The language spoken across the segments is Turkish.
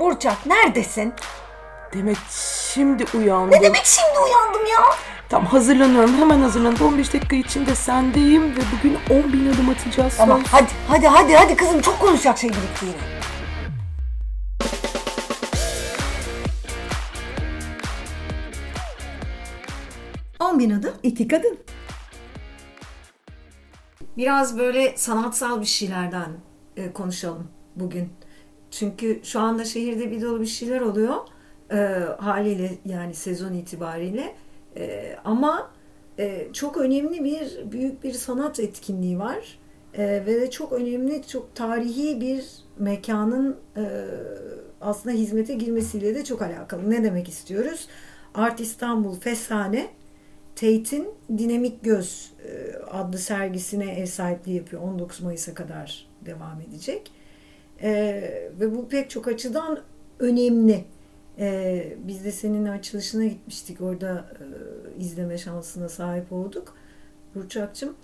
Burçak neredesin? Demek şimdi uyandım. Ne demek şimdi uyandım ya? Tam hazırlanıyorum. Hemen hazırlanıp 15 dakika içinde sendeyim ve bugün 10 bin adım atacağız. Tamam söz. hadi hadi hadi hadi kızım çok konuşacak şey birikti yine. On bin adım. İki kadın. Biraz böyle sanatsal bir şeylerden e, konuşalım bugün. Çünkü şu anda şehirde bir dolu bir şeyler oluyor. E, haliyle yani sezon itibariyle. E, ama e, çok önemli bir büyük bir sanat etkinliği var. E, ve de çok önemli, çok tarihi bir mekanın e, aslında hizmete girmesiyle de çok alakalı. Ne demek istiyoruz? Art İstanbul Fesane Tate'in Dinamik Göz e, adlı sergisine ev sahipliği yapıyor. 19 Mayıs'a kadar devam edecek. E, ve bu pek çok açıdan önemli. E, biz de senin açılışına gitmiştik. Orada e, izleme şansına sahip olduk. Burçak'cığım.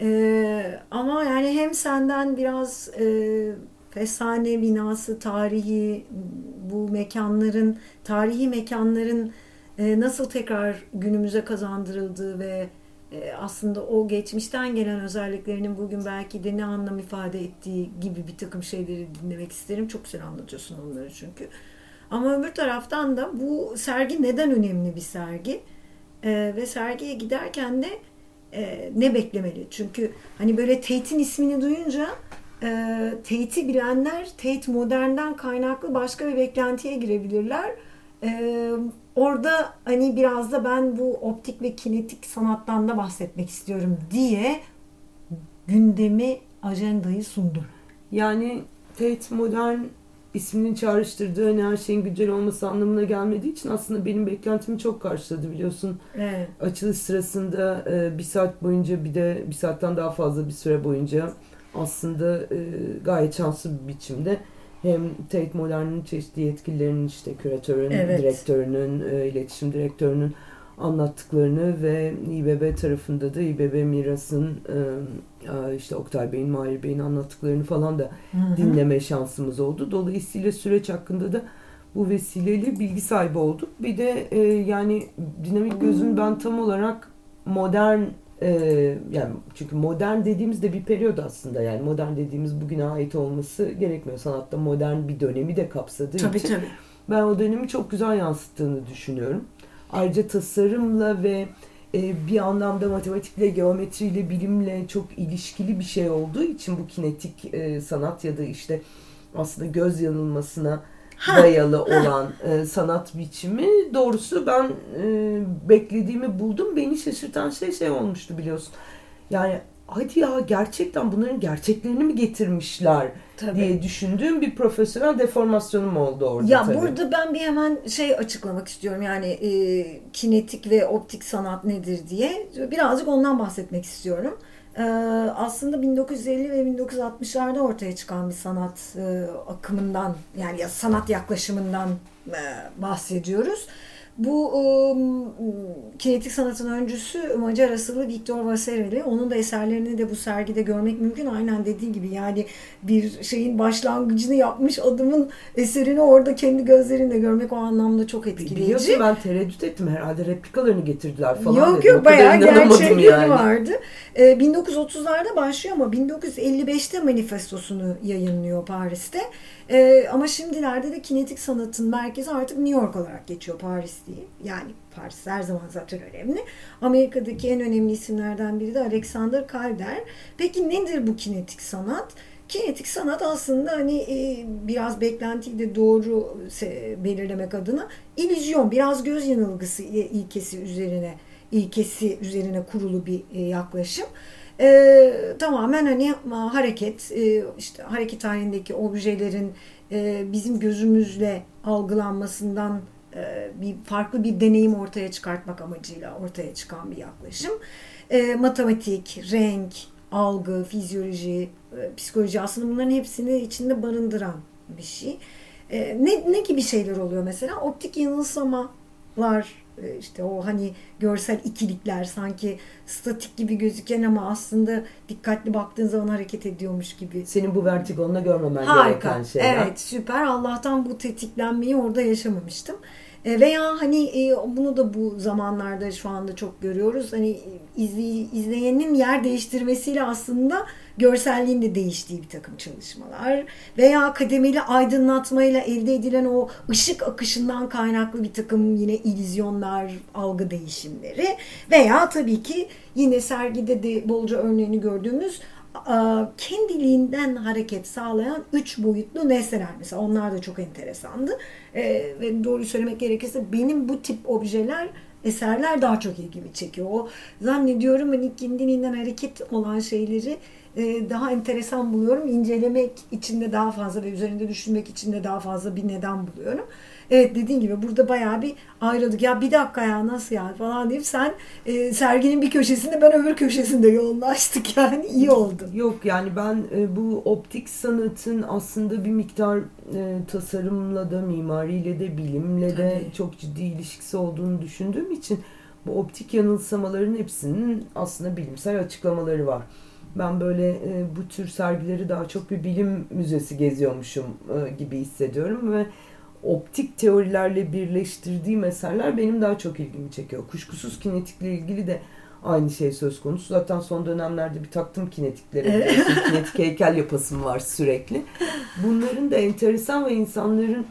E, ama yani hem senden biraz e, Fesane binası tarihi, bu mekanların, tarihi mekanların e, nasıl tekrar günümüze kazandırıldığı ve aslında o geçmişten gelen özelliklerinin bugün belki de ne anlam ifade ettiği gibi bir takım şeyleri dinlemek isterim. Çok güzel anlatıyorsun onları çünkü. Ama öbür taraftan da bu sergi neden önemli bir sergi? E, ve sergiye giderken de e, ne beklemeli? Çünkü hani böyle Tate'in ismini duyunca e, Tate'i bilenler Tate modernden kaynaklı başka bir beklentiye girebilirler. E, orada hani biraz da ben bu optik ve kinetik sanattan da bahsetmek istiyorum diye gündemi ajandayı sundum. Yani Tate modern isminin çağrıştırdığı hani her şeyin güncel olması anlamına gelmediği için aslında benim beklentimi çok karşıladı biliyorsun. Evet. Açılış sırasında bir saat boyunca bir de bir saatten daha fazla bir süre boyunca aslında gayet şanslı bir biçimde hem Tate Modern'in çeşitli yetkililerinin işte küratörün, Evet. direktörünün, e, iletişim direktörünün anlattıklarını ve İBB tarafında da İBB Miras'ın e, işte Oktay Bey'in, Mahir Bey'in anlattıklarını falan da dinleme şansımız oldu. Dolayısıyla süreç hakkında da bu vesileyle bilgi sahibi olduk. Bir de e, yani dinamik gözün ben tam olarak modern e, yani çünkü modern dediğimizde bir periyod aslında yani modern dediğimiz bugüne ait olması gerekmiyor. Sanatta modern bir dönemi de kapsadığı Tabii için tabii. ben o dönemi çok güzel yansıttığını düşünüyorum. Ayrıca tasarımla ve e, bir anlamda matematikle, geometriyle, bilimle çok ilişkili bir şey olduğu için bu kinetik e, sanat ya da işte aslında göz yanılmasına dayalı olan e, sanat biçimi doğrusu ben e, beklediğimi buldum. Beni şaşırtan şey şey olmuştu biliyorsun. Yani hadi ya gerçekten bunların gerçeklerini mi getirmişler Tabii. diye düşündüğüm bir profesyonel deformasyonum oldu orada Ya tabii. burada ben bir hemen şey açıklamak istiyorum yani e, kinetik ve optik sanat nedir diye birazcık ondan bahsetmek istiyorum. E, aslında 1950 ve 1960'larda ortaya çıkan bir sanat e, akımından yani ya sanat yaklaşımından e, bahsediyoruz. Bu e, kinetik sanatın öncüsü Macar asıllı Viktor Vasarely. Onun da eserlerini de bu sergide görmek mümkün. Aynen dediğin gibi yani bir şeyin başlangıcını yapmış adamın eserini orada kendi gözlerinle görmek o anlamda çok etkileyici. Biliyorsun ben tereddüt ettim herhalde replikalarını getirdiler falan Yok dedim. Yok bayağı inanamadım gerçekleri vardı. Ee, 1930'larda başlıyor ama 1955'te manifestosunu yayınlıyor Paris'te. Ee, ama şimdilerde de kinetik sanatın merkezi artık New York olarak geçiyor Paris değil. Yani Paris her zaman zaten önemli. Amerika'daki en önemli isimlerden biri de Alexander Calder. Peki nedir bu kinetik sanat? Kinetik sanat aslında hani e, biraz beklentiyi de doğru se- belirlemek adına illüzyon, biraz göz yanılgısı ilkesi üzerine ilkesi üzerine kurulu bir e, yaklaşım. E, tamamen hani ma- hareket, e, işte hareket halindeki objelerin e, bizim gözümüzle algılanmasından e, bir farklı bir deneyim ortaya çıkartmak amacıyla ortaya çıkan bir yaklaşım. E, matematik, renk, algı, fizyoloji, e, psikoloji aslında bunların hepsini içinde barındıran bir şey. E, ne, ne gibi şeyler oluyor mesela? Optik yanılsamalar E, işte o hani görsel ikilikler sanki statik gibi gözüken ama aslında dikkatli baktığın zaman hareket ediyormuş gibi. Senin bu vertigonla görmemen Harika. gereken şeyler. Evet süper. Allah'tan bu tetiklenmeyi orada yaşamamıştım. E, Veya hani e, bunu da bu zamanlarda şu anda çok görüyoruz. Hani izley- izleyenin yer değiştirmesiyle aslında görselliğin de değiştiği bir takım çalışmalar. Veya kademeli aydınlatmayla elde edilen o ışık akışından kaynaklı bir takım yine illüzyonlar, algı değişimleri. Veya tabii ki yine sergide de bolca örneğini gördüğümüz kendiliğinden hareket sağlayan üç boyutlu nesneler mesela onlar da çok enteresandı E, ve doğru söylemek gerekirse benim bu tip objeler eserler daha çok ilgimi çekiyor. O zannediyorum hani kendiliğinden hareket olan şeyleri e, daha enteresan buluyorum. İncelemek için de daha fazla ve üzerinde düşünmek için de daha fazla bir neden buluyorum. Evet dediğin gibi burada bayağı bir ayrıldık. Ya bir dakika ya nasıl ya falan deyip sen e, serginin bir köşesinde ben öbür köşesinde yoğunlaştık yani iyi oldu. Yok yani ben e, bu optik sanatın aslında bir miktar e, tasarımla da mimariyle de bilimle de Tabii. çok ciddi ilişkisi olduğunu düşündüğüm için bu optik yanılsamaların hepsinin aslında bilimsel açıklamaları var. Ben böyle e, bu tür sergileri daha çok bir bilim müzesi geziyormuşum e, gibi hissediyorum ve optik teorilerle birleştirdiğim eserler benim daha çok ilgimi çekiyor. Kuşkusuz kinetikle ilgili de aynı şey söz konusu. Zaten son dönemlerde bir taktım kinetiklere. Evet. Kinetik heykel yapasım var sürekli. Bunların da enteresan ve insanların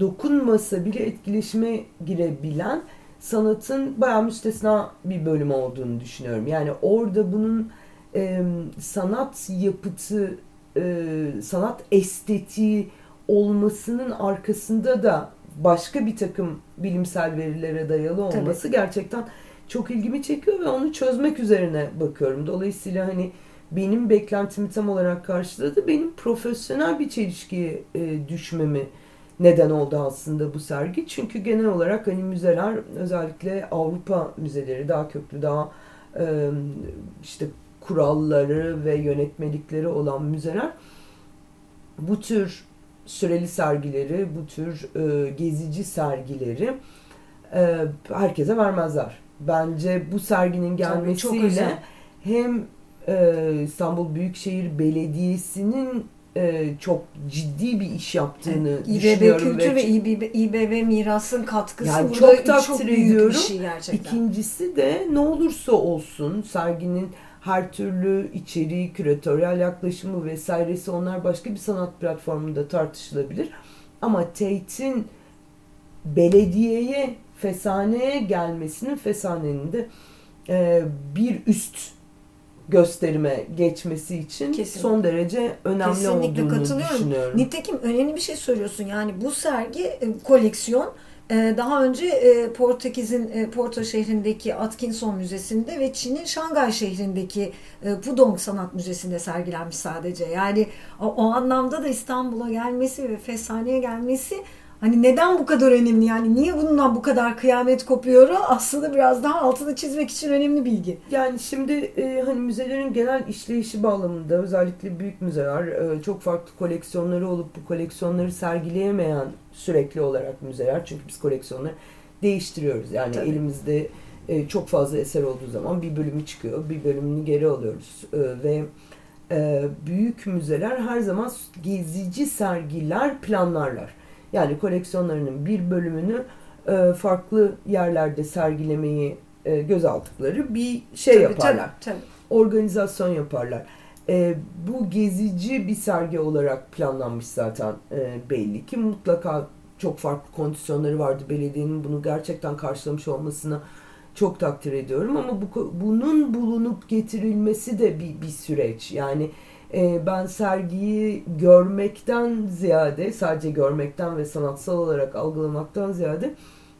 dokunmasa bile etkileşime girebilen sanatın bayağı müstesna bir bölüm olduğunu düşünüyorum. Yani orada bunun e, sanat yapıtı, e, sanat estetiği olmasının arkasında da başka bir takım bilimsel verilere dayalı olması gerçekten çok ilgimi çekiyor ve onu çözmek üzerine bakıyorum. Dolayısıyla hani benim beklentimi tam olarak karşıladı. Benim profesyonel bir çelişkiye e, düşmemi neden oldu aslında bu sergi. Çünkü genel olarak hani müzeler özellikle Avrupa müzeleri daha köklü, daha e, işte kuralları ve yönetmelikleri olan müzeler bu tür süreli sergileri, bu tür e, gezici sergileri e, herkese vermezler. Bence bu serginin çok gelmesiyle özel. hem e, İstanbul Büyükşehir Belediyesi'nin e, çok ciddi bir iş yaptığını İBB düşünüyorum. Kültür ve İBB, İBB Miras'ın katkısı Yani burada çok takdir çok büyük ediyorum. bir şey gerçekten. İkincisi de ne olursa olsun serginin her türlü içeriği, küratöryel yaklaşımı vesairesi onlar başka bir sanat platformunda tartışılabilir. Ama Tate'in belediyeye, fesaneye gelmesinin, fesanenin de e, bir üst gösterime geçmesi için Kesinlikle. son derece önemli Kesinlikle olduğunu katılıyorum. düşünüyorum. Nitekim önemli bir şey söylüyorsun. Yani bu sergi e, koleksiyon daha önce e, Portekiz'in e, Porto şehrindeki Atkinson Müzesi'nde ve Çin'in Şangay şehrindeki e, Pudong Sanat Müzesi'nde sergilenmiş sadece. Yani o, anlamda da İstanbul'a gelmesi ve Fesane'ye gelmesi hani neden bu kadar önemli? Yani niye bundan bu kadar kıyamet kopuyor? Aslında biraz daha altını çizmek için önemli bilgi. Yani şimdi e, hani müzelerin genel işleyişi bağlamında özellikle büyük müzeler e, çok farklı koleksiyonları olup bu koleksiyonları sergileyemeyen sürekli olarak müzeler çünkü biz koleksiyonları değiştiriyoruz. Yani Tabii. elimizde e, çok fazla eser olduğu zaman bir bölümü çıkıyor, bir bölümünü geri alıyoruz E, ve e, büyük müzeler her zaman gezici sergiler planlarlar. Yani koleksiyonlarının bir bölümünü e, farklı yerlerde sergilemeyi e, göz aldıkları bir şey Tabii, yaparlar. Tabii, tabii. Organizasyon yaparlar. E, bu gezici bir sergi olarak planlanmış zaten e, belli ki mutlaka çok farklı kondisyonları vardı. Belediyenin bunu gerçekten karşılamış olmasına çok takdir ediyorum ama bu bunun bulunup getirilmesi de bir, bir süreç. Yani e, ben sergiyi görmekten ziyade sadece görmekten ve sanatsal olarak algılamaktan ziyade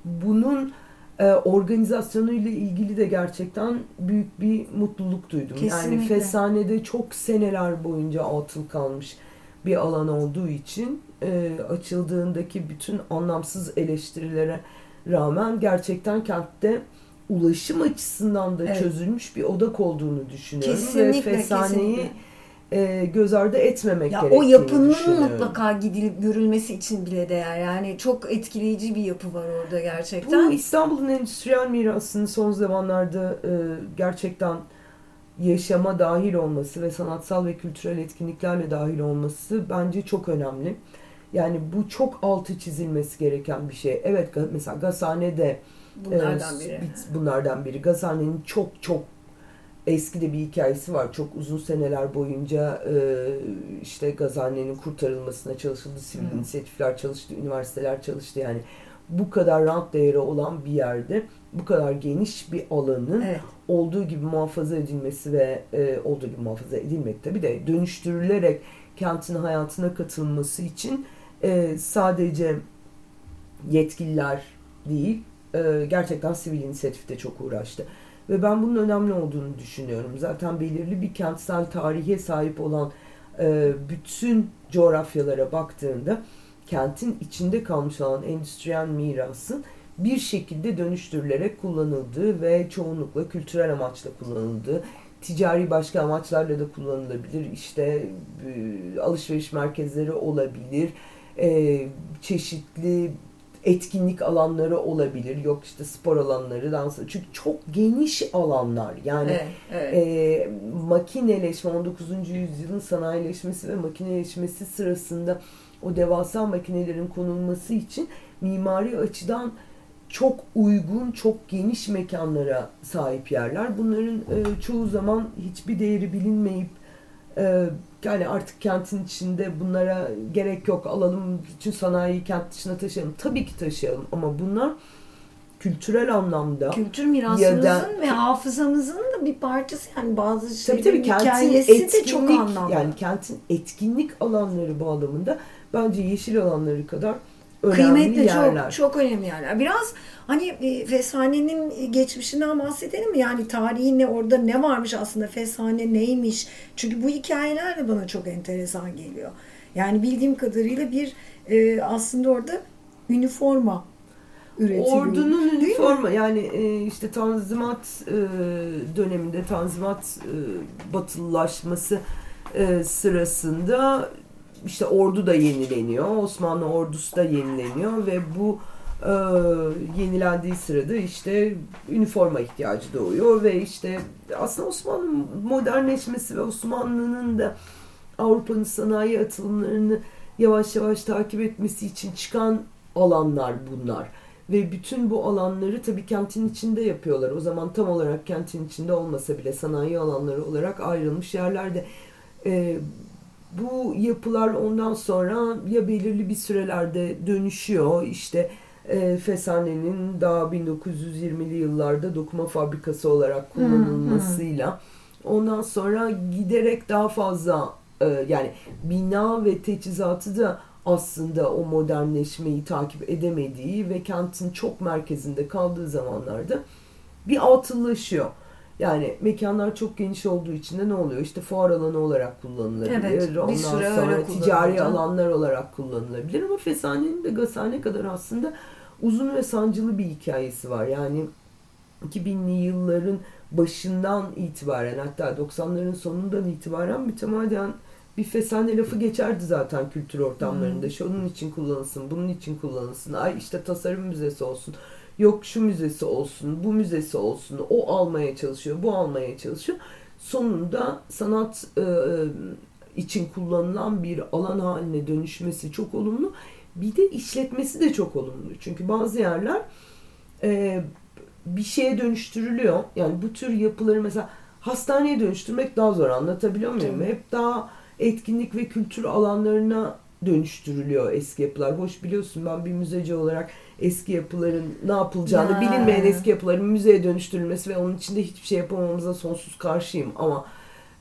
bunun e, organizasyonuyla ilgili de gerçekten büyük bir mutluluk duydum. Yani Kesinlikle. Fesane'de çok seneler boyunca atıl kalmış bir alan olduğu için e, açıldığındaki bütün anlamsız eleştirilere rağmen gerçekten kentte ulaşım açısından da Evet. çözülmüş bir odak olduğunu düşünüyorum. Kesinlikle, Ve Fesane'yi kesinlikle. E, göz ardı etmemek Ya gerektiğini o yapının mutlaka gidilip görülmesi için bile değer. Yani çok etkileyici bir yapı var orada gerçekten. Bu İstanbul'un endüstriyel mirasının son zamanlarda e, gerçekten yaşama dahil olması ve sanatsal ve kültürel etkinliklerle dahil olması bence çok önemli. Yani bu çok altı çizilmesi gereken bir şey. Evet mesela Gazhane de Bunlardan e, biri. bir- bunlardan biri. Gazhane'nin çok çok eski de bir hikayesi var. Çok uzun seneler boyunca e, işte Gazhane'nin kurtarılmasına çalışıldı. Sivil Hı. inisiyatifler çalıştı, üniversiteler çalıştı. Yani bu kadar rant değeri olan bir yerde bu kadar geniş bir alanın Evet. olduğu gibi muhafaza edilmesi ve e, olduğu gibi muhafaza edilmek tabii de dönüştürülerek kentin hayatına katılması için e, sadece yetkililer değil e, gerçekten sivil inisiyatif de çok uğraştı. Ve ben bunun önemli olduğunu düşünüyorum. Zaten belirli bir kentsel tarihe sahip olan e, bütün coğrafyalara baktığında kentin içinde kalmış olan endüstriyel mirasın bir şekilde dönüştürülerek kullanıldığı ve çoğunlukla kültürel amaçla kullanıldığı, ticari başka amaçlarla da kullanılabilir. İşte e, alışveriş merkezleri olabilir, e, çeşitli etkinlik alanları olabilir. Yok işte spor alanları, dans. Çünkü çok geniş alanlar. Yani Evet, evet. e, makineleşme 19. yüzyılın sanayileşmesi ve makineleşmesi sırasında o devasa makinelerin konulması için mimari açıdan çok uygun, çok geniş mekanlara sahip yerler. Bunların e, çoğu zaman hiçbir değeri bilinmeyip e, yani artık kentin içinde bunlara gerek yok alalım bütün sanayiyi kent dışına taşıyalım. Tabii ki taşıyalım ama bunlar kültürel anlamda Kültür mirasımızın da- ve hafızamızın da bir parçası yani bazı Tabii şeylerin tabii kentin hikayesi etkinlik de çok anlamlı. yani kentin etkinlik alanları bağlamında bence yeşil alanları kadar önemli Kıymetli yerler. çok çok önemli yerler. Biraz hani e, Feshane'nin geçmişinden bahsedelim mi? Yani tarihi ne orada ne varmış aslında Feshane neymiş? Çünkü bu hikayeler de bana çok enteresan geliyor. Yani bildiğim kadarıyla bir e, aslında orada üniforma üretiliyor. Ordunun üniforma yani e, işte Tanzimat e, döneminde Tanzimat e, batılılaşması e, sırasında işte ordu da yenileniyor. Osmanlı ordusu da yenileniyor ve bu e, yenilendiği sırada işte üniforma ihtiyacı doğuyor ve işte aslında Osmanlı modernleşmesi ve Osmanlı'nın da Avrupa'nın sanayi atılımlarını yavaş yavaş takip etmesi için çıkan alanlar bunlar. Ve bütün bu alanları tabii kentin içinde yapıyorlar. O zaman tam olarak kentin içinde olmasa bile sanayi alanları olarak ayrılmış yerlerde. Ee, bu yapılar ondan sonra ya belirli bir sürelerde dönüşüyor. İşte e, Fesane'nin daha 1920'li yıllarda dokuma fabrikası olarak kullanılmasıyla ondan sonra giderek daha fazla e, yani bina ve teçhizatı da aslında o modernleşmeyi takip edemediği ve kentin çok merkezinde kaldığı zamanlarda bir atıllaşıyor. Yani mekanlar çok geniş olduğu için de ne oluyor? İşte fuar alanı olarak kullanılabilir. Evet, bir Ondan sonra ticari alanlar olarak kullanılabilir ama Fesane'nin de Gazhane kadar aslında uzun ve sancılı bir hikayesi var. Yani 2000'li yılların başından itibaren hatta 90'ların sonundan itibaren mütemadiyen bir fesane lafı geçerdi zaten kültür ortamlarında. Şunun için kullanılsın, bunun için kullanılsın. Ay işte tasarım müzesi olsun. Yok şu müzesi olsun, bu müzesi olsun. O almaya çalışıyor, bu almaya çalışıyor. Sonunda sanat e, için kullanılan bir alan haline dönüşmesi çok olumlu. Bir de işletmesi de çok olumlu. Çünkü bazı yerler e, bir şeye dönüştürülüyor. Yani bu tür yapıları mesela hastaneye dönüştürmek daha zor anlatabiliyor muyum? Hep daha etkinlik ve kültür alanlarına dönüştürülüyor eski yapılar. Hoş biliyorsun ben bir müzeci olarak eski yapıların ne yapılacağını Ya. bilinmeyen eski yapıların müzeye dönüştürülmesi ve onun içinde hiçbir şey yapamamıza sonsuz karşıyım ama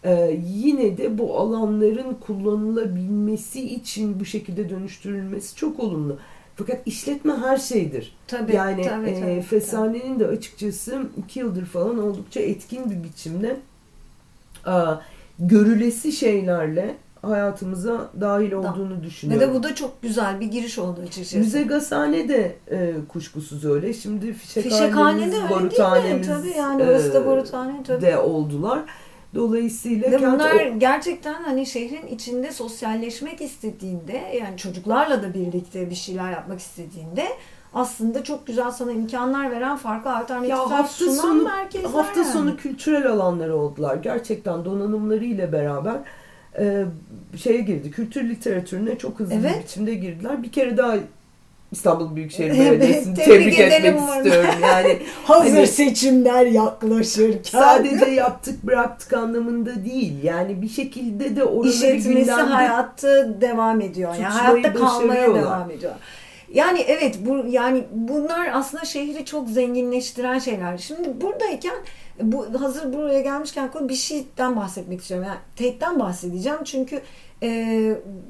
e, yine de bu alanların kullanılabilmesi için bu şekilde dönüştürülmesi çok olumlu. Fakat işletme her şeydir. Tabii, yani tabii, e, tabii, Fesane'nin de açıkçası iki yıldır falan oldukça etkin bir biçimde a, görülesi şeylerle hayatımıza dahil olduğunu Ve düşünüyorum. de bu da çok güzel bir giriş oldu açıkçası. Müze Gazhane de e, kuşkusuz öyle. Şimdi fişekhanemiz, öyle değil mi? baruthanemiz Tabii yani orası da e, baruthane tabii. de oldular. Dolayısıyla Ve kent bunlar o- gerçekten hani şehrin içinde sosyalleşmek istediğinde yani çocuklarla da birlikte bir şeyler yapmak istediğinde aslında çok güzel sana imkanlar veren farklı ya alternatifler hafta sunan sonu merkezler hafta yani. sonu kültürel alanları oldular. Gerçekten donanımlarıyla beraber e, şeye girdi. Kültür literatürüne çok hızlı Evet. bir biçimde girdiler. Bir kere daha İstanbul Büyükşehir Evet, Belediyesi'ni tebrik tebrik edelim etmek bunu. istiyorum. Yani Hazır Hani- seçimler yaklaşırken sadece yaptık bıraktık anlamında değil. Yani bir şekilde de oraları işletmesi gündemde hayatta devam ediyor. Yani hayatta kalmaya devam ediyor. Yani evet bu yani bunlar aslında şehri çok zenginleştiren şeyler. Şimdi buradayken bu hazır buraya gelmişken bir şeyden bahsetmek istiyorum. Yani Tate'den bahsedeceğim çünkü e,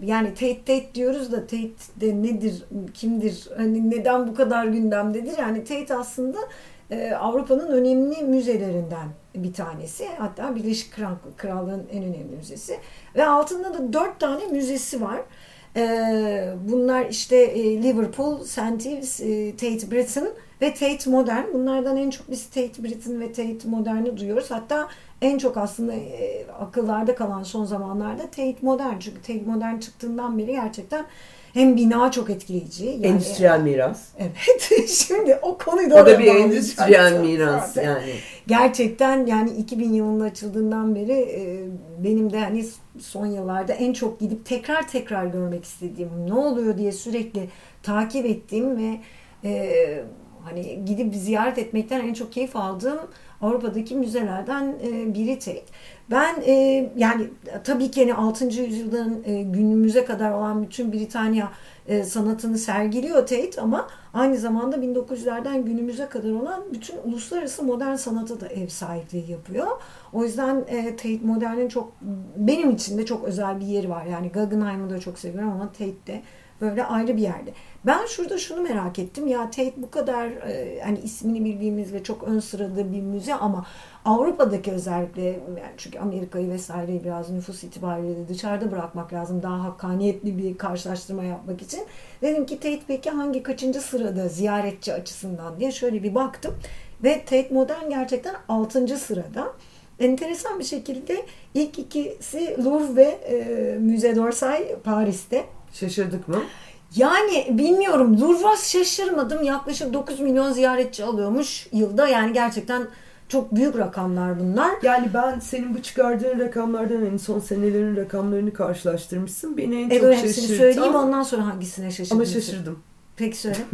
yani Tate Tate diyoruz da Tate de nedir, kimdir, hani neden bu kadar gündemdedir? Yani Tate aslında e, Avrupa'nın önemli müzelerinden bir tanesi. Hatta Birleşik Kral- Krallığın en önemli müzesi. Ve altında da dört tane müzesi var. E, bunlar işte e, Liverpool, St. Ives, e, Tate Britain ve Tate Modern. Bunlardan en çok biz Tate Britain ve Tate Modern'i duyuyoruz. Hatta en çok aslında e, akıllarda kalan son zamanlarda Tate Modern. Çünkü Tate Modern çıktığından beri gerçekten hem bina çok etkileyici. Yani, endüstriyel miras. Evet. Şimdi o konuyu O da da oraya bir endüstriyel miras zaten. yani. Gerçekten yani 2000 yılında açıldığından beri e, benim de hani son yıllarda en çok gidip tekrar tekrar görmek istediğim ne oluyor diye sürekli takip ettiğim ve e, hani gidip ziyaret etmekten en çok keyif aldığım Avrupa'daki müzelerden e, biri Tate. Ben e, yani tabii ki hani 6. yüzyıldan e, günümüze kadar olan bütün Britanya sanatını sergiliyor Tate ama aynı zamanda 1900'lerden günümüze kadar olan bütün uluslararası modern sanata da ev sahipliği yapıyor. O yüzden Tate Modern'in çok benim için de çok özel bir yeri var. Yani Guggenheim'ı da çok seviyorum ama Tate de böyle ayrı bir yerde. Ben şurada şunu merak ettim. Ya Tate bu kadar e, hani ismini bildiğimiz ve çok ön sırada bir müze ama Avrupa'daki özellikle yani çünkü Amerika'yı vesaireyi biraz nüfus itibariyle dışarıda bırakmak lazım. Daha hakkaniyetli bir karşılaştırma yapmak için. Dedim ki Tate peki hangi kaçıncı sırada ziyaretçi açısından diye şöyle bir baktım. Ve Tate Modern gerçekten 6. sırada. Enteresan bir şekilde ilk ikisi Louvre ve e, Müze d'Orsay Paris'te. Şaşırdık mı? Yani bilmiyorum Louvre'a şaşırmadım. Yaklaşık 9 milyon ziyaretçi alıyormuş yılda. Yani gerçekten çok büyük rakamlar bunlar. Yani ben senin bu çıkardığın rakamlardan en son senelerin rakamlarını karşılaştırmışsın. Beni en çok hepsini şaşırtan... söyleyeyim ondan sonra hangisine şaşırdın? Ama şaşırdım. Peki söyle.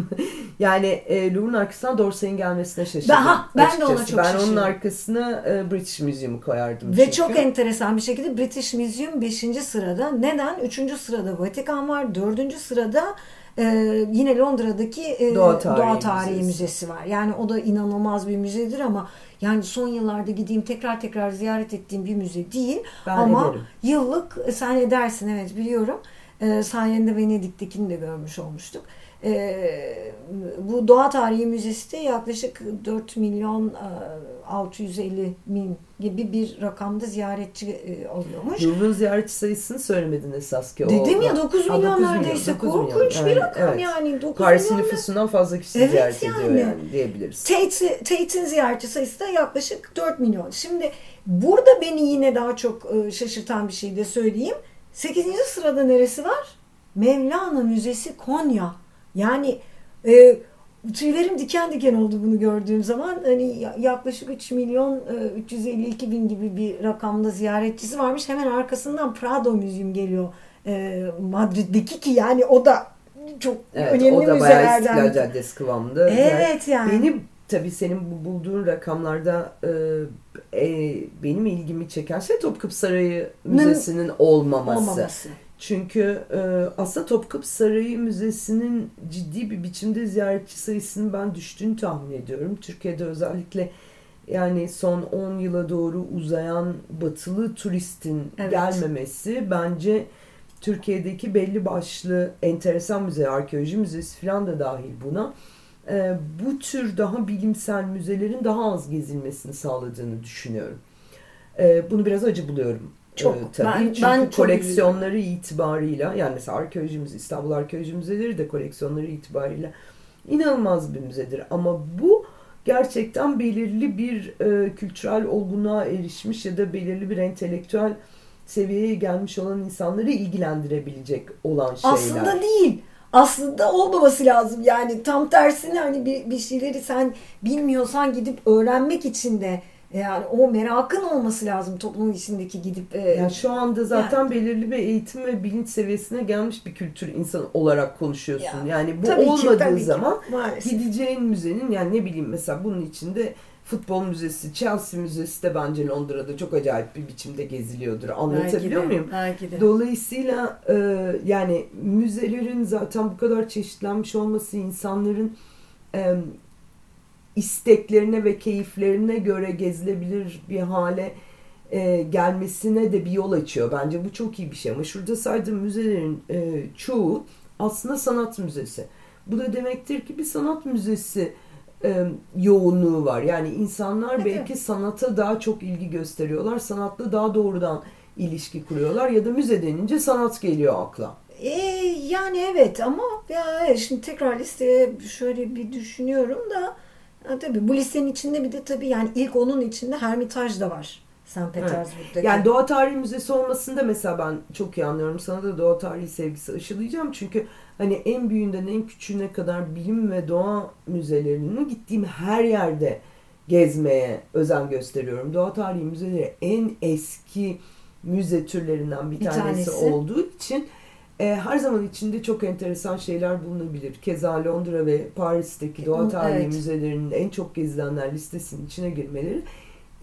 Yani e, Louvre'un arkasına Dorsey'in gelmesine şaşırdım. Ben- ha, ben de ona açıkçası. çok Ben şaşırdım. onun arkasına e, British Museum'u koyardım. Ve çünkü. çok enteresan bir şekilde British Museum 5. sırada. Neden? 3. sırada Vatikan var. 4. sırada e, yine Londra'daki e, Doğa Tarihi Tarihi Müzesi. Müzesi var. Yani o da inanılmaz bir müzedir ama yani son yıllarda gideyim tekrar tekrar ziyaret ettiğim bir müze değil. Ben ama ederim. yıllık e, sen edersin evet biliyorum. E, sayende Venedik'tekini de görmüş olmuştuk. E, bu Doğa Tarihi Müzesi de yaklaşık 4 milyon e, 650 bin gibi bir rakamda ziyaretçi e, alıyormuş. Louvre'un ziyaretçi sayısını söylemedin esas ki. Dedim ya 9 Ha, milyon 9 milyon, neredeyse 9 milyon. korkunç bir Yani, rakam evet. yani 9 Paris'in milyon. nüfusundan fazla kişi Evet ziyaret yani. ediyor yani diyebiliriz. Tate- Tate'in ziyaretçi sayısı da yaklaşık 4 milyon. Şimdi burada beni yine daha çok e, şaşırtan bir şey de söyleyeyim. 8. sırada neresi var? Mevlana Müzesi Konya. Yani e, tüylerim diken diken oldu bunu gördüğüm zaman. Hani ya- yaklaşık 3 milyon e, 352 bin gibi bir rakamda ziyaretçisi varmış. Hemen arkasından Prado Müzium geliyor. E, Madrid'deki ki yani o da çok Evet, önemli o da bayağı müzelerden. İstiklal Caddesi kıvamında. Evet yani. Benim tabii senin bu bulduğun rakamlarda e, e, benim ilgimi çeken şey Topkapı Sarayı Müzesi'nin olmaması. olmaması. Çünkü e, aslında Topkapı Sarayı Müzesi'nin ciddi bir biçimde ziyaretçi sayısının ben düştüğünü tahmin ediyorum. Türkiye'de özellikle yani son 10 yıla doğru uzayan batılı turistin Evet. gelmemesi bence Türkiye'deki belli başlı enteresan müze, arkeoloji müzesi falan da dahil buna e, bu tür daha bilimsel müzelerin daha az gezilmesini sağladığını düşünüyorum. E, bunu biraz acı buluyorum. Çok. E, tabii. Ben- Çünkü ben çok koleksiyonları itibarıyla yani mesela arkeoloji müzesi, İstanbul Arkeoloji Müzeleri de koleksiyonları itibarıyla inanılmaz bir müzedir. Ama bu gerçekten belirli bir e, kültürel olgunluğa erişmiş ya da belirli bir entelektüel seviyeye gelmiş olan insanları ilgilendirebilecek olan şeyler. Aslında değil. Aslında olmaması lazım. Yani tam tersine hani bir, bir şeyleri sen bilmiyorsan gidip öğrenmek için de yani o merakın olması lazım toplumun içindeki gidip. E, yani şu anda zaten belirli bir eğitim ve bilinç seviyesine gelmiş bir kültür insanı olarak konuşuyorsun. Ya, yani bu ki, olmadığı ki. zaman Maalesef. gideceğin müzenin yani ne bileyim mesela bunun içinde futbol müzesi, Chelsea müzesi de bence Londra'da çok acayip bir biçimde geziliyordur. Anlatabiliyor Belki de, muyum? Belki de. Dolayısıyla e, yani müzelerin zaten bu kadar çeşitlenmiş olması insanların e, isteklerine ve keyiflerine göre gezilebilir bir hale e, gelmesine de bir yol açıyor. Bence bu çok iyi bir şey ama şurada saydığım müzelerin e, çoğu aslında sanat müzesi. Bu da demektir ki bir sanat müzesi e, yoğunluğu var. Yani insanlar Evet, belki sanata daha çok ilgi gösteriyorlar. Sanatla daha doğrudan ilişki kuruyorlar ya da müze denince sanat geliyor akla. E, yani evet ama ya şimdi tekrar listeye şöyle bir düşünüyorum da tabii bu listenin içinde bir de tabii yani ilk onun içinde Hermitage da var. St. Petersburg'daki. Yani Doğa Tarihi Müzesi olmasında mesela ben çok iyi anlıyorum. Sana da doğa tarihi sevgisi aşılayacağım. Çünkü hani en büyüğünden en küçüğüne kadar bilim ve doğa müzelerini gittiğim her yerde gezmeye özen gösteriyorum. Doğa tarihi müzeleri en eski müze türlerinden bir, Bir tanesi, tanesi. olduğu için e, her zaman içinde çok enteresan şeyler bulunabilir. Keza Londra ve Paris'teki doğa Evet. tarihi müzelerinin en çok gezilenler listesinin içine girmeleri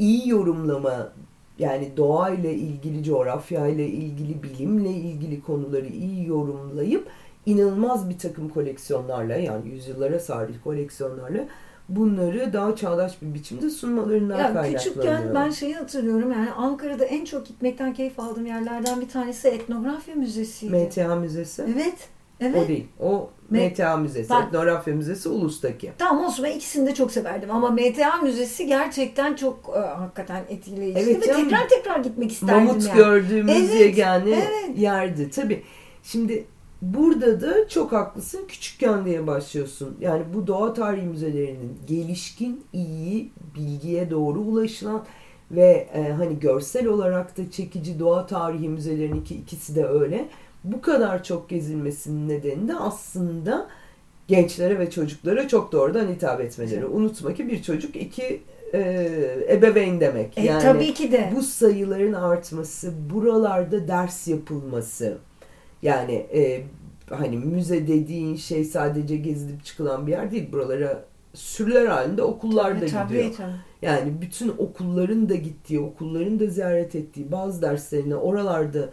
iyi yorumlama yani doğayla ilgili, coğrafyayla ilgili, bilimle ilgili konuları iyi yorumlayıp inanılmaz bir takım koleksiyonlarla yani yüzyıllara sahip koleksiyonlarla bunları daha çağdaş bir biçimde sunmalarından Ya kaynaklanıyor. küçükken ben şeyi hatırlıyorum yani Ankara'da en çok gitmekten keyif aldığım yerlerden bir tanesi etnografya müzesiydi. MTA Müzesi Evet. O Evet. değil. O Me- MTA Müzesi. Ben- Etnografya Müzesi Ulus'taki. Tamam olsun ben ikisini de çok severdim ama MTA Müzesi gerçekten çok e, hakikaten etkileyiciydi Evet ve canım. tekrar tekrar gitmek isterdim Mamut yani. gördüğümüz Evet, yegane evet. yerdi. Tabii şimdi burada da çok haklısın. Küçükken diye başlıyorsun. Yani bu doğa tarihi müzelerinin gelişkin, iyi, bilgiye doğru ulaşılan ve e, hani görsel olarak da çekici doğa tarihi müzelerinin ki ikisi de öyle. Bu kadar çok gezilmesinin nedeni de aslında gençlere ve çocuklara çok doğrudan hitap etmeleri. Evet. Unutma ki bir çocuk iki e, ebeveyn demek. E, yani tabii ki de. bu sayıların artması, buralarda ders yapılması. Yani e, hani müze dediğin şey sadece gezilip çıkılan bir yer değil. Buralara sürüler halinde okullar da E, tabii, gidiyor. tabii. Yani bütün okulların da gittiği, okulların da ziyaret ettiği bazı derslerini oralarda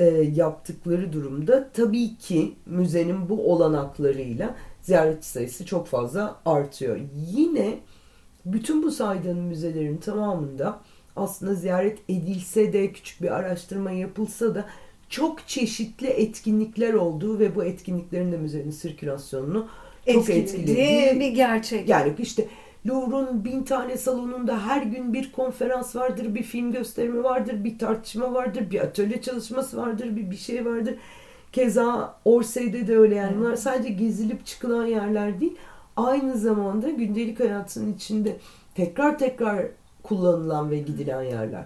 e, yaptıkları durumda tabii ki müzenin bu olanaklarıyla ziyaretçi sayısı çok fazla artıyor. Yine bütün bu saydığın müzelerin tamamında aslında ziyaret edilse de küçük bir araştırma yapılsa da çok çeşitli etkinlikler olduğu ve bu etkinliklerin de müzenin sirkülasyonunu çok Etkilediği etkilediği bir gerçek. yani işte Louvre'un bin tane salonunda her gün bir konferans vardır, bir film gösterimi vardır, bir tartışma vardır, bir atölye çalışması vardır, bir bir şey vardır. Keza Orsay'da da öyle yani. Bunlar sadece gezilip çıkılan yerler değil. Aynı zamanda gündelik hayatın içinde tekrar tekrar kullanılan ve gidilen yerler.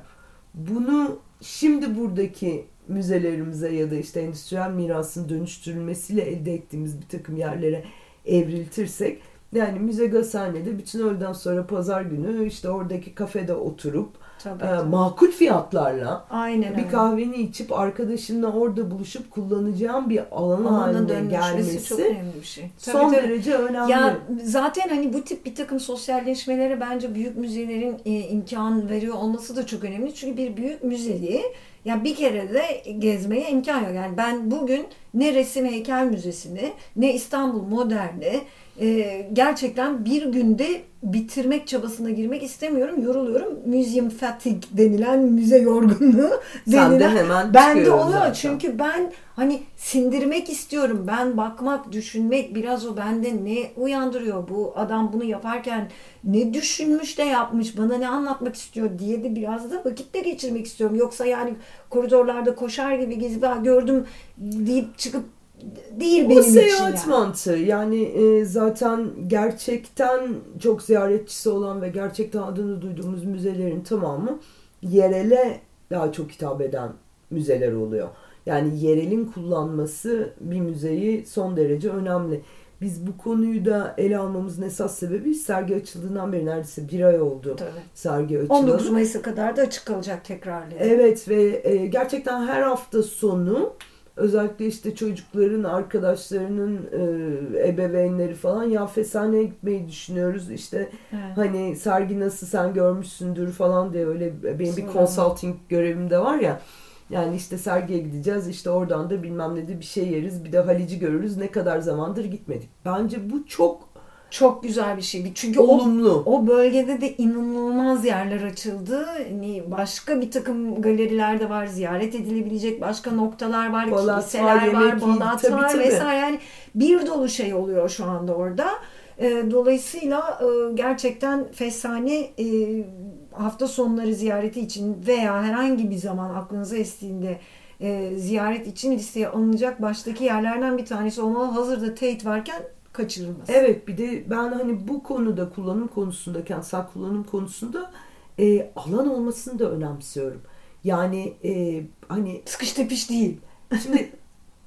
Bunu şimdi buradaki müzelerimize ya da işte endüstriyel mirasın dönüştürülmesiyle elde ettiğimiz bir takım yerlere evriltirsek yani müze gazhanede bütün öğleden sonra pazar günü işte oradaki kafede oturup Tabii, e, tabii. makul fiyatlarla Aynen bir öyle. kahveni içip arkadaşınla orada buluşup kullanacağın bir alan Alanın haline dönüşmesi çok gelmesi önemli bir şey. son Tabii, tabii. derece önemli. Ya zaten hani bu tip bir takım sosyalleşmelere bence büyük müzelerin e, imkan veriyor olması da çok önemli. Çünkü bir büyük müzeyi ya bir kere de gezmeye imkan yok. Yani ben bugün ne Resim Heykel Müzesi'ni ne İstanbul Modern'i e, gerçekten bir günde bitirmek çabasına girmek istemiyorum. Yoruluyorum. Museum fatigue denilen müze yorgunluğu Sen de denilen hemen bende çıkıyor oluyor zaten. çünkü ben hani sindirmek istiyorum. Ben bakmak, düşünmek biraz o bende ne uyandırıyor bu adam bunu yaparken ne düşünmüş de yapmış bana ne anlatmak istiyor diye de biraz da vakitte geçirmek istiyorum. Yoksa yani koridorlarda koşar gibi gezip "Ha, gördüm deyip çıkıp değil O benim için. seyahat yani. mantığı yani e, zaten gerçekten çok ziyaretçisi olan ve gerçekten adını duyduğumuz müzelerin tamamı yerele daha çok hitap eden müzeler oluyor. Yani yerelin kullanması bir müzeyi son derece önemli. Biz bu konuyu da ele almamızın esas sebebi sergi açıldığından beri neredeyse bir ay oldu Tabii. sergi açılalı. 19 Mayıs'a kadar da açık kalacak tekrarlı. Evet ve e, gerçekten her hafta sonu özellikle işte çocukların arkadaşlarının e, ebeveynleri falan ya Fesane'ye gitmeyi düşünüyoruz işte Evet. hani sergi nasıl sen görmüşsündür falan diye öyle benim bir Sonra. consulting görevim de var ya yani işte sergiye gideceğiz işte oradan da bilmem ne de bir şey yeriz bir de Halic'i görürüz ne kadar zamandır gitmedik. Bence bu çok Çok güzel bir şey. Çünkü o olumlu. O bölgede de inanılmaz yerler açıldı. Hani başka bir takım galeriler de var. Ziyaret edilebilecek başka noktalar var. Balat var, kiliseler var, yiyin. balat Tabii, var tabii. vesaire. Yani bir dolu şey oluyor şu anda orada. E, Dolayısıyla e, gerçekten Fesane e, hafta sonları ziyareti için veya herhangi bir zaman aklınıza estiğinde e, ziyaret için listeye alınacak baştaki yerlerden bir tanesi olmalı. Hazırda Tate varken kaçırılmaz. Evet bir de ben hani bu konuda kullanım konusunda kentsel kullanım konusunda e, alan olmasını da önemsiyorum. Yani e, hani Sıkış tepiş değil. şimdi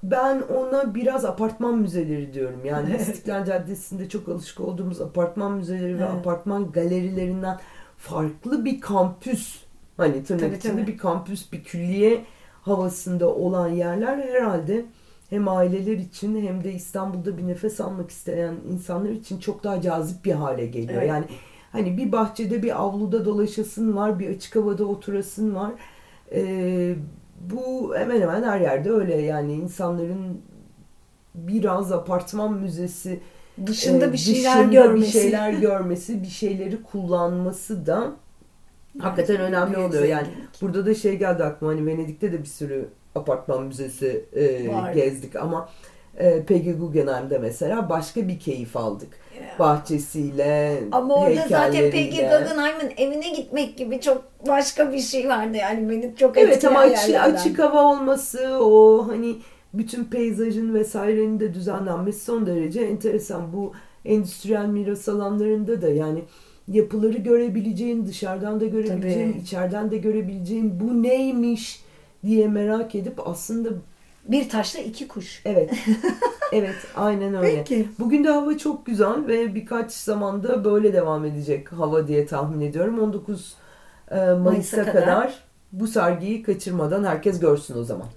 ben ona biraz apartman müzeleri diyorum. Yani. İstiklal Caddesi'nde çok alışık olduğumuz apartman müzeleri ve Evet. apartman galerilerinden farklı bir kampüs hani tırnak Tabii, içinde tabii. bir kampüs bir külliye havasında olan yerler herhalde hem aileler için hem de İstanbul'da bir nefes almak isteyen insanlar için çok daha cazip bir hale geliyor. Evet. Yani hani bir bahçede bir avluda dolaşasın var, bir açık havada oturasın var. Ee, bu hemen hemen her yerde öyle yani insanların biraz apartman müzesi Dışında e, bir şeyler dışında görmesi. bir şeyler görmesi, bir şeyleri kullanması da hakikaten Evet, önemli oluyor. Yani zenginlik. burada da şey geldi aklıma hani Venedik'te de bir sürü apartman müzesi e, Var. gezdik ama e, Peggy Guggenheim'de mesela başka bir keyif aldık. Ya. Bahçesiyle, Ama orada zaten Peggy. Guggenheim'ın evine gitmek gibi çok başka bir şey vardı yani beni çok Evet etkileyen ama açı, yerlerden. açık hava olması, o hani bütün peyzajın vesairenin de düzenlenmesi son derece enteresan. Bu endüstriyel miras alanlarında da yani yapıları görebileceğin, dışarıdan da görebileceğin, Tabii. içeriden de görebileceğin bu neymiş diye merak edip aslında Bir taşla iki kuş. evet evet aynen öyle. Peki. Bugün de hava çok güzel ve birkaç zamanda böyle devam edecek hava diye tahmin ediyorum. 19 e, Mayıs'a Mayıs'a kadar. kadar bu sergiyi kaçırmadan herkes görsün o zaman.